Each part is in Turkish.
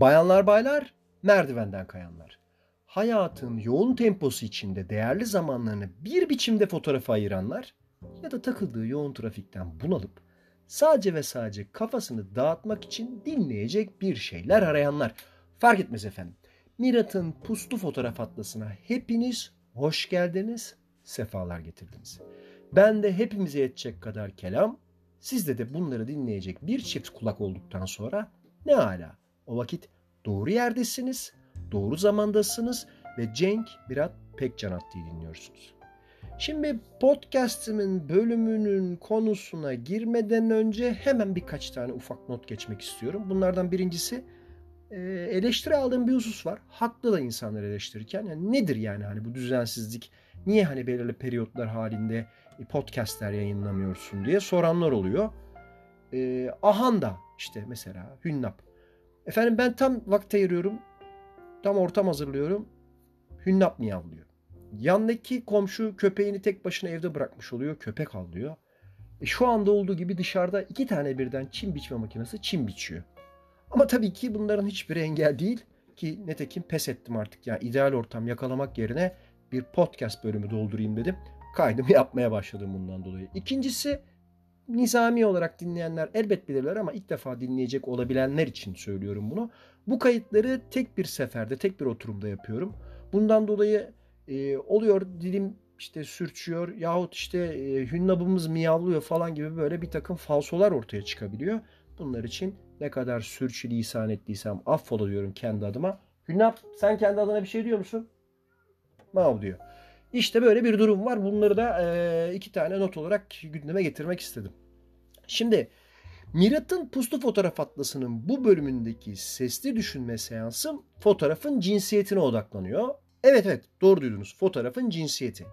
Bayanlar baylar, merdivenden kayanlar. Hayatın yoğun temposu içinde değerli zamanlarını bir biçimde fotoğrafa ayıranlar ya da takıldığı yoğun trafikten bunalıp sadece ve sadece kafasını dağıtmak için dinleyecek bir şeyler arayanlar. Fark etmez efendim. Mirat'ın puslu fotoğraf atlasına hepiniz hoş geldiniz, sefalar getirdiniz. Ben de hepimize yetecek kadar kelam, sizde de bunları dinleyecek bir çift kulak olduktan sonra ne hala. O vakit doğru yerdesiniz, doğru zamandasınız ve Cenk Mirat Pekcan Attı'yı dinliyorsunuz. Şimdi podcast'imin bölümünün konusuna girmeden önce hemen birkaç tane ufak not geçmek istiyorum. Bunlardan birincisi e, eleştiri aldığım bir husus var. Haklı da insanlar eleştirirken. Yani nedir yani hani bu düzensizlik? Niye hani belirli periyotlar halinde podcastler yayınlamıyorsun diye soranlar oluyor. E, Ahanda işte mesela Hünnap. Efendim ben tam vakit ayırıyorum. Tam ortam hazırlıyorum. Hünnap miyavlıyor. Yandaki komşu köpeğini tek başına evde bırakmış oluyor. Köpek avlıyor. E şu anda olduğu gibi dışarıda iki tane birden çim biçme makinesi çim biçiyor. Ama tabii ki bunların hiçbiri engel değil ki netekim pes ettim artık. Yani ideal ortam yakalamak yerine bir podcast bölümü doldurayım dedim. Kaydımı yapmaya başladım bundan dolayı. İkincisi nizami olarak dinleyenler elbet bilirler ama ilk defa dinleyecek olabilenler için söylüyorum bunu. Bu kayıtları tek bir seferde, tek bir oturumda yapıyorum. Bundan dolayı e, oluyor dilim işte sürçüyor yahut işte e, hünnabımız miyavlıyor falan gibi böyle bir takım falsolar ortaya çıkabiliyor. Bunlar için ne kadar sürçülisan ettiysem affola diyorum kendi adıma. Hünnap sen kendi adına bir şey diyor musun? Mav diyor. İşte böyle bir durum var. Bunları da e, iki tane not olarak gündeme getirmek istedim. Şimdi Mirat'ın Puslu Fotoğraf Atlası'nın bu bölümündeki sesli düşünme seansım fotoğrafın cinsiyetine odaklanıyor. Evet evet doğru duydunuz fotoğrafın cinsiyeti.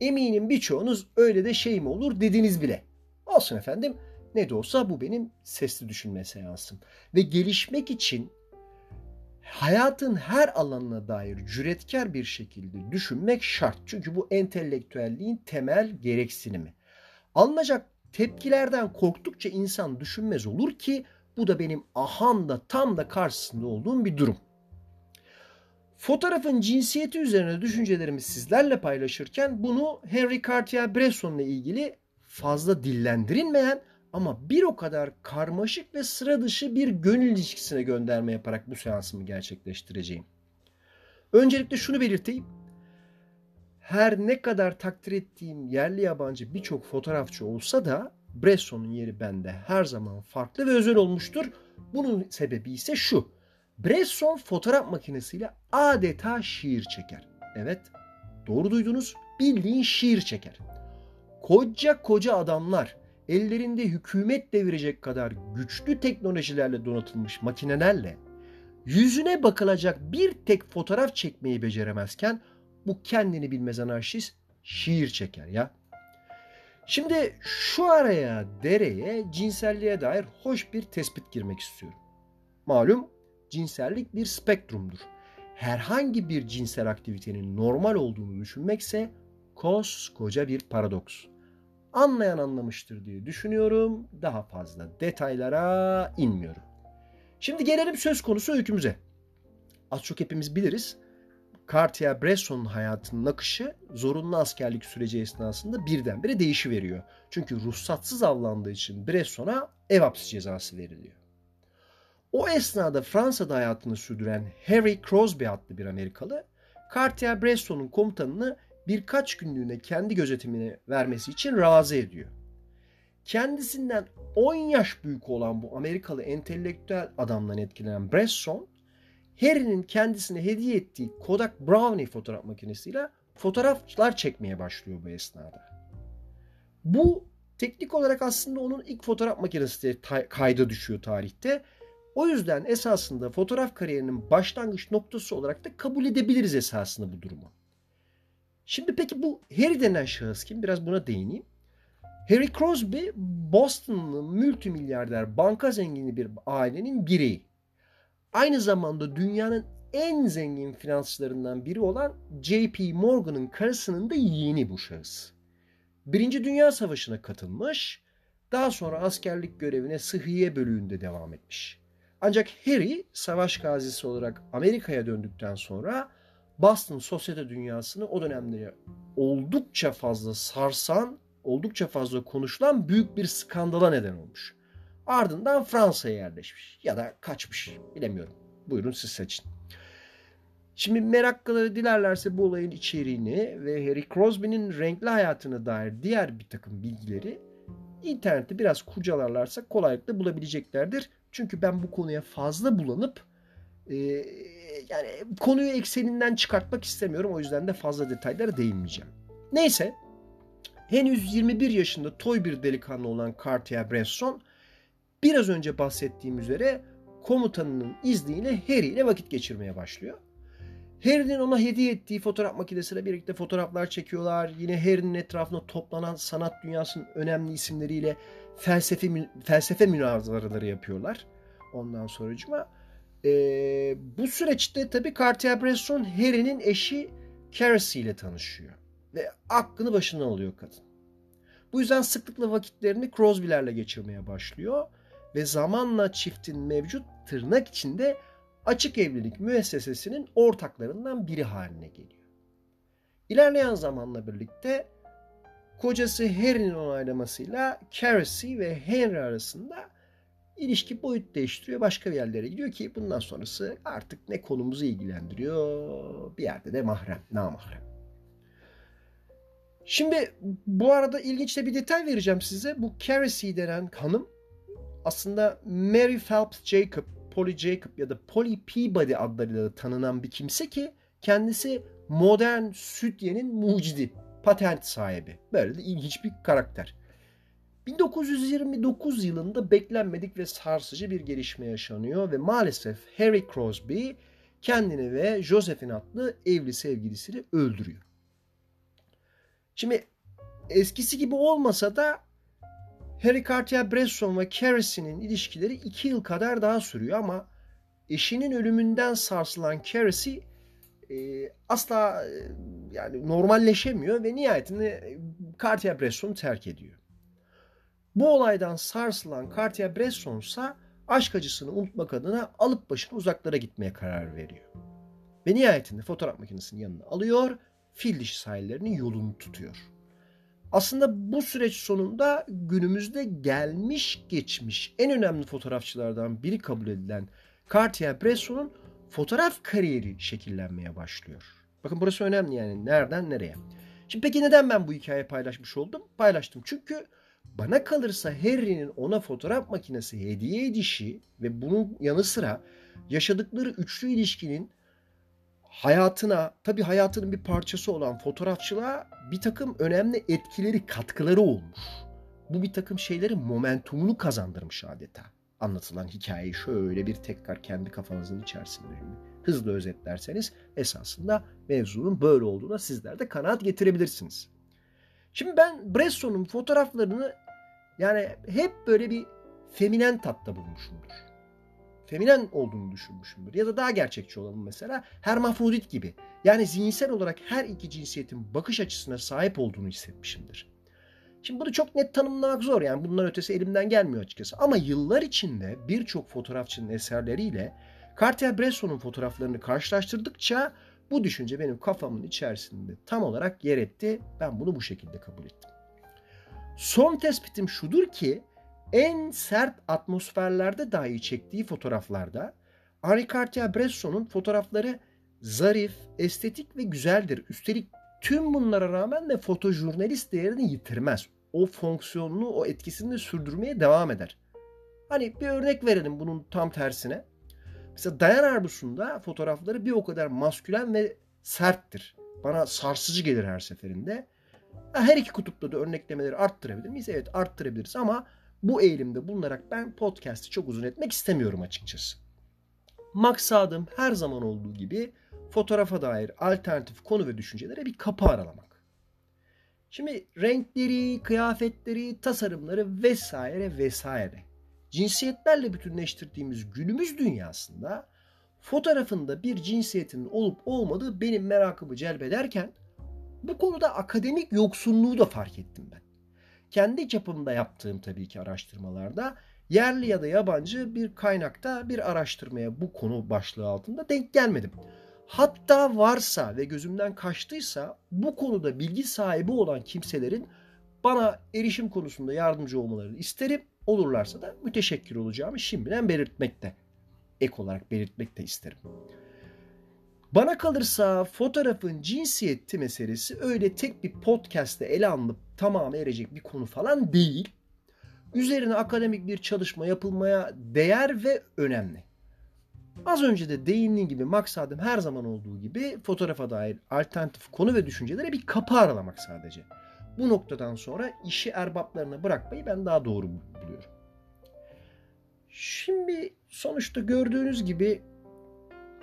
Eminim birçoğunuz öyle de şey mi olur dediniz bile. Olsun efendim ne de olsa bu benim sesli düşünme seansım. Ve gelişmek için hayatın her alanına dair cüretkar bir şekilde düşünmek şart. Çünkü bu entelektüelliğin temel gereksinimi. Alınacak tepkilerden korktukça insan düşünmez olur ki bu da benim ahanda tam da karşısında olduğum bir durum. Fotoğrafın cinsiyeti üzerine düşüncelerimi sizlerle paylaşırken bunu Henry Cartier-Bresson ile ilgili fazla dillendirilmeyen ama bir o kadar karmaşık ve sıra dışı bir gönül ilişkisine gönderme yaparak bu seansımı gerçekleştireceğim. Öncelikle şunu belirteyim. Her ne kadar takdir ettiğim yerli yabancı birçok fotoğrafçı olsa da Bresson'un yeri bende her zaman farklı ve özel olmuştur. Bunun sebebi ise şu. Bresson fotoğraf makinesiyle adeta şiir çeker. Evet, doğru duydunuz. Bildiğin şiir çeker. Koca koca adamlar ellerinde hükümet devirecek kadar güçlü teknolojilerle donatılmış makinelerle yüzüne bakılacak bir tek fotoğraf çekmeyi beceremezken bu kendini bilmez anarşist şiir çeker ya. Şimdi şu araya dereye cinselliğe dair hoş bir tespit girmek istiyorum. Malum cinsellik bir spektrumdur. Herhangi bir cinsel aktivitenin normal olduğunu düşünmekse koskoca bir paradoks. Anlayan anlamıştır diye düşünüyorum. Daha fazla detaylara inmiyorum. Şimdi gelelim söz konusu öykümüze. Az çok hepimiz biliriz. Cartier-Bresson'un hayatının akışı zorunlu askerlik süreci esnasında birdenbire değişiveriyor. Çünkü ruhsatsız avlandığı için Bresson'a ev hapsi cezası veriliyor. O esnada Fransa'da hayatını sürdüren Harry Crosby adlı bir Amerikalı, Cartier-Bresson'un komutanını birkaç günlüğüne kendi gözetimine vermesi için razı ediyor. Kendisinden 10 yaş büyük olan bu Amerikalı entelektüel adamdan etkilenen Bresson, Harry'nin kendisine hediye ettiği Kodak Brownie fotoğraf makinesiyle fotoğraflar çekmeye başlıyor bu esnada. Bu teknik olarak aslında onun ilk fotoğraf makinesi kayda düşüyor tarihte. O yüzden esasında fotoğraf kariyerinin başlangıç noktası olarak da kabul edebiliriz esasında bu durumu. Şimdi peki bu Harry denen şahıs kim? Biraz buna değineyim. Harry Crosby Boston'lı multimilyarder banka zengini bir ailenin bireyi. Aynı zamanda dünyanın en zengin finansçılarından biri olan JP Morgan'ın karısının da yeğeni bu şahıs. Birinci Dünya Savaşı'na katılmış, daha sonra askerlik görevine sıhhiye bölüğünde devam etmiş. Ancak Harry savaş gazisi olarak Amerika'ya döndükten sonra Boston sosyete dünyasını o dönemde oldukça fazla sarsan, oldukça fazla konuşulan büyük bir skandala neden olmuş. Ardından Fransa'ya yerleşmiş ya da kaçmış bilemiyorum. Buyurun siz seçin. Şimdi meraklıları dilerlerse bu olayın içeriğini ve Harry Crosby'nin renkli hayatına dair diğer bir takım bilgileri internette biraz kurcalarlarsa kolaylıkla bulabileceklerdir. Çünkü ben bu konuya fazla bulanıp e, yani konuyu ekseninden çıkartmak istemiyorum. O yüzden de fazla detaylara değinmeyeceğim. Neyse henüz 21 yaşında toy bir delikanlı olan Cartier-Bresson biraz önce bahsettiğim üzere komutanının izniyle Harry ile vakit geçirmeye başlıyor. Harry'nin ona hediye ettiği fotoğraf makinesiyle birlikte fotoğraflar çekiyorlar. Yine Harry'nin etrafında toplanan sanat dünyasının önemli isimleriyle felsefe felsefe münazaraları yapıyorlar. Ondan sonracıma e, bu süreçte tabii Cartier-Bresson Harry'nin eşi Carisy ile tanışıyor. Ve aklını başına alıyor kadın. Bu yüzden sıklıkla vakitlerini Crosby'lerle geçirmeye başlıyor. Ve zamanla çiftin mevcut tırnak içinde açık evlilik müessesesinin ortaklarından biri haline geliyor. İlerleyen zamanla birlikte kocası Harry'nin onaylamasıyla Carisy ve Henry arasında ilişki boyut değiştiriyor. Başka bir yerlere gidiyor ki bundan sonrası artık ne konumuzu ilgilendiriyor bir yerde de mahrem, namahrem. Şimdi bu arada ilginç de bir detay vereceğim size. Bu Carisy denen hanım aslında Mary Phelps Jacob Polly Jacob ya da Polly Peabody adlarıyla da tanınan bir kimse ki kendisi modern sütyenin mucidi, patent sahibi. Böyle de ilginç bir karakter. 1929 yılında beklenmedik ve sarsıcı bir gelişme yaşanıyor ve maalesef Harry Crosby kendini ve Josephine adlı evli sevgilisini öldürüyor. Şimdi eskisi gibi olmasa da Harry Cartier-Bresson ve Carisy'nin ilişkileri iki yıl kadar daha sürüyor ama eşinin ölümünden sarsılan Carisy e, asla e, yani normalleşemiyor ve nihayetinde Cartier-Bresson'u terk ediyor. Bu olaydan sarsılan Cartier-Bresson ise aşk acısını unutmak adına alıp başını uzaklara gitmeye karar veriyor. Ve nihayetinde fotoğraf makinesini yanına alıyor, fil dişi sahillerinin yolunu tutuyor. Aslında bu süreç sonunda günümüzde gelmiş geçmiş en önemli fotoğrafçılardan biri kabul edilen Cartier-Bresson'un fotoğraf kariyeri şekillenmeye başlıyor. Bakın burası önemli yani nereden nereye. Şimdi peki neden ben bu hikayeyi paylaşmış oldum? Paylaştım çünkü bana kalırsa Harry'nin ona fotoğraf makinesi hediye edişi ve bunun yanı sıra yaşadıkları üçlü ilişkinin hayatına, tabii hayatının bir parçası olan fotoğrafçılığa bir takım önemli etkileri, katkıları olmuş. Bu bir takım şeylerin momentumunu kazandırmış adeta. Anlatılan hikayeyi şöyle bir tekrar kendi kafanızın içerisinde hızlı özetlerseniz esasında mevzunun böyle olduğuna sizler de kanaat getirebilirsiniz. Şimdi ben Bresson'un fotoğraflarını yani hep böyle bir feminen tatta bulmuşumdur feminen olduğunu düşünmüşümdür. Ya da daha gerçekçi olalım mesela hermafrodit gibi. Yani zihinsel olarak her iki cinsiyetin bakış açısına sahip olduğunu hissetmişimdir. Şimdi bunu çok net tanımlamak zor yani bunlar ötesi elimden gelmiyor açıkçası. Ama yıllar içinde birçok fotoğrafçının eserleriyle Cartier-Bresson'un fotoğraflarını karşılaştırdıkça bu düşünce benim kafamın içerisinde tam olarak yer etti. Ben bunu bu şekilde kabul ettim. Son tespitim şudur ki en sert atmosferlerde dahi çektiği fotoğraflarda Henri Cartier-Bresson'un fotoğrafları zarif, estetik ve güzeldir. Üstelik tüm bunlara rağmen de fotojurnalist değerini yitirmez. O fonksiyonunu, o etkisini de sürdürmeye devam eder. Hani bir örnek verelim bunun tam tersine. Mesela Diane Arbus'un fotoğrafları bir o kadar maskülen ve serttir. Bana sarsıcı gelir her seferinde. Her iki kutupta da örneklemeleri arttırabilir miyiz? Evet arttırabiliriz ama bu eğilimde bulunarak ben podcast'i çok uzun etmek istemiyorum açıkçası. Maksadım her zaman olduğu gibi fotoğrafa dair alternatif konu ve düşüncelere bir kapı aralamak. Şimdi renkleri, kıyafetleri, tasarımları vesaire vesaire cinsiyetlerle bütünleştirdiğimiz günümüz dünyasında fotoğrafında bir cinsiyetin olup olmadığı benim merakımı celbederken bu konuda akademik yoksunluğu da fark ettim ben kendi çapımda yaptığım tabii ki araştırmalarda yerli ya da yabancı bir kaynakta bir araştırmaya bu konu başlığı altında denk gelmedim. Hatta varsa ve gözümden kaçtıysa bu konuda bilgi sahibi olan kimselerin bana erişim konusunda yardımcı olmalarını isterim. Olurlarsa da müteşekkir olacağımı şimdiden belirtmekte. Ek olarak belirtmek de isterim. Bana kalırsa fotoğrafın cinsiyeti meselesi öyle tek bir podcast'te ele alınıp tamamı erecek bir konu falan değil. Üzerine akademik bir çalışma yapılmaya değer ve önemli. Az önce de değindiğim gibi maksadım her zaman olduğu gibi fotoğrafa dair alternatif konu ve düşüncelere bir kapı aralamak sadece. Bu noktadan sonra işi erbaplarına bırakmayı ben daha doğru buluyorum. Şimdi sonuçta gördüğünüz gibi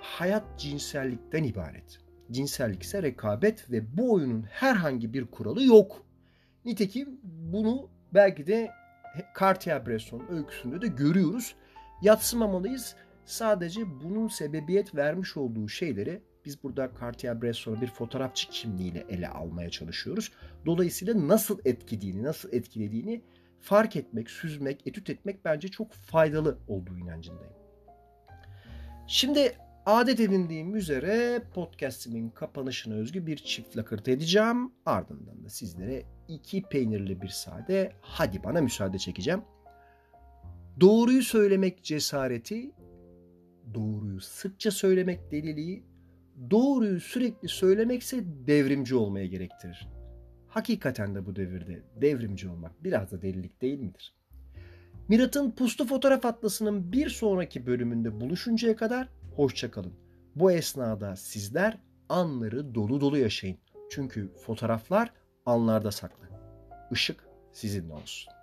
hayat cinsellikten ibaret. Cinsellik ise rekabet ve bu oyunun herhangi bir kuralı yok. Nitekim bunu belki de Cartier-Bresson öyküsünde de görüyoruz. Yatsımamalıyız. Sadece bunun sebebiyet vermiş olduğu şeyleri biz burada Cartier-Bresson'u bir fotoğrafçı kimliğiyle ele almaya çalışıyoruz. Dolayısıyla nasıl etkilediğini, nasıl etkilediğini fark etmek, süzmek, etüt etmek bence çok faydalı olduğu inancındayım. Şimdi adet edindiğim üzere podcastimin kapanışına özgü bir çift lakırtı edeceğim. Ardından da sizlere iki peynirli bir sade hadi bana müsaade çekeceğim. Doğruyu söylemek cesareti, doğruyu sıkça söylemek deliliği, doğruyu sürekli söylemekse devrimci olmaya gerektirir. Hakikaten de bu devirde devrimci olmak biraz da delilik değil midir? Mirat'ın Puslu Fotoğraf Atlası'nın bir sonraki bölümünde buluşuncaya kadar hoşçakalın. Bu esnada sizler anları dolu dolu yaşayın. Çünkü fotoğraflar anlarda saklı. Işık sizinle olsun.